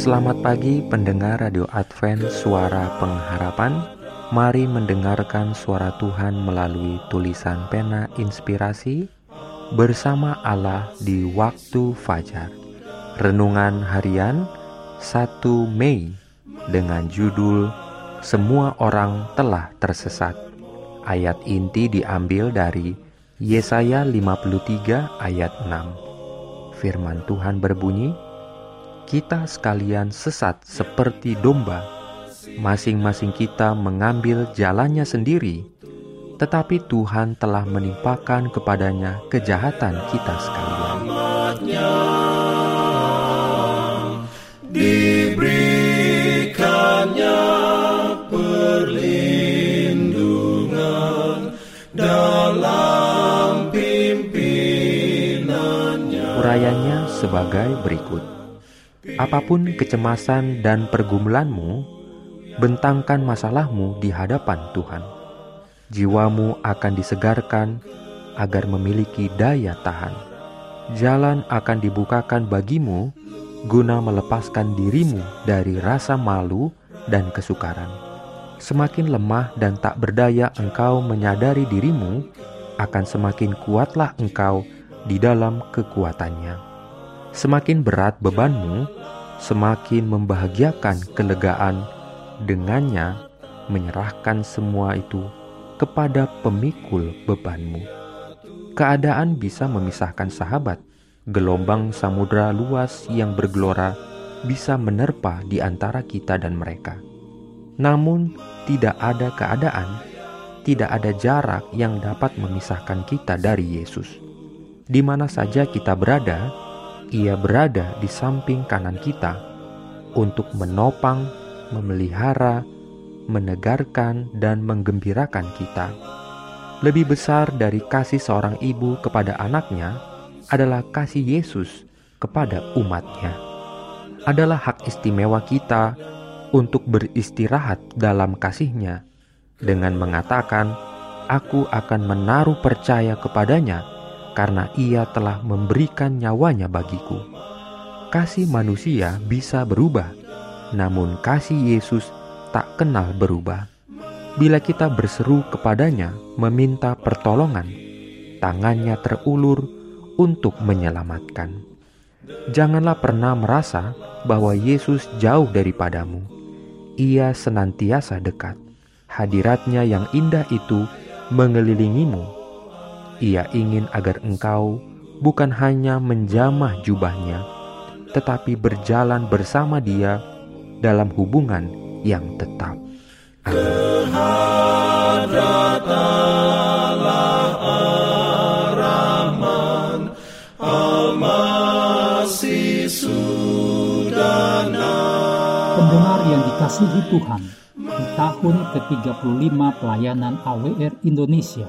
Selamat pagi pendengar Radio Advent Suara Pengharapan. Mari mendengarkan suara Tuhan melalui tulisan pena inspirasi Bersama Allah di waktu fajar. Renungan harian 1 Mei Dengan judul Semua orang telah tersesat. Ayat inti diambil dari Yesaya 53 ayat 6 Firman Tuhan berbunyi, kita sekalian sesat seperti domba. Masing-masing kita mengambil jalannya sendiri, tetapi Tuhan telah menimpakan kepadanya kejahatan kita sekalian. Diberikannya perlindungan dalam pimpinannya. Urayanya sebagai berikut. Apa pun kecemasan dan pergumulanmu, bentangkan masalahmu di hadapan Tuhan. Jiwamu akan disegarkan agar memiliki daya tahan. Jalan akan dibukakan bagimu guna melepaskan dirimu dari rasa malu dan kesukaran. Semakin lemah dan tak berdaya engkau menyadari dirimu, akan semakin kuatlah engkau di dalam kekuatannya. Semakin berat bebanmu, semakin membahagiakan kelegaan dengannya menyerahkan semua itu kepada pemikul bebanmu. Keadaan bisa memisahkan sahabat, gelombang samudra luas yang bergelora bisa menerpa di antara kita dan mereka. Namun, tidak ada keadaan, tidak ada jarak yang dapat memisahkan kita dari Yesus. Di mana saja kita berada, Ia berada di samping kanan kita untuk menopang, memelihara, menegarkan, dan menggembirakan kita. Lebih besar dari kasih seorang ibu kepada anaknya adalah kasih Yesus kepada umatnya. Adalah hak istimewa kita untuk beristirahat dalam kasihnya dengan mengatakan, Aku akan menaruh percaya kepadanya karena ia telah memberikan nyawanya bagiku. Kasih manusia bisa berubah, namun kasih Yesus tak kenal berubah. Bila kita berseru kepadanya meminta pertolongan, tangannya terulur untuk menyelamatkan. Janganlah pernah merasa bahwa Yesus jauh daripadamu. Ia senantiasa dekat. Hadiratnya yang indah itu mengelilingimu. Ia ingin agar engkau bukan hanya menjamah jubahnya, tetapi berjalan bersama dia dalam hubungan yang tetap. Pendengar yang dikasihi Tuhan, di tahun ke-35 pelayanan AWR Indonesia,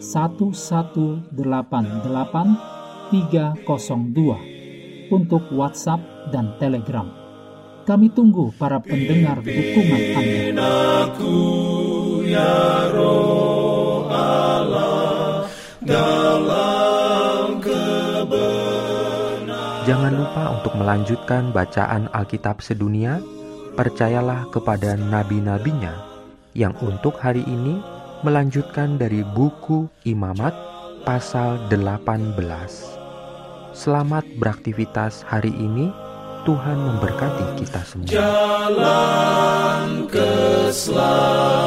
1188 302 untuk WhatsApp dan Telegram. Kami tunggu para pendengar dukungan Anda. Ya roh Allah dalam kebenaran. Jangan lupa untuk melanjutkan bacaan Alkitab sedunia. Percayalah kepada nabi-nabinya yang untuk hari ini melanjutkan dari buku Imamat pasal 18. Selamat beraktivitas hari ini. Tuhan memberkati kita semua. Jalan keselamatan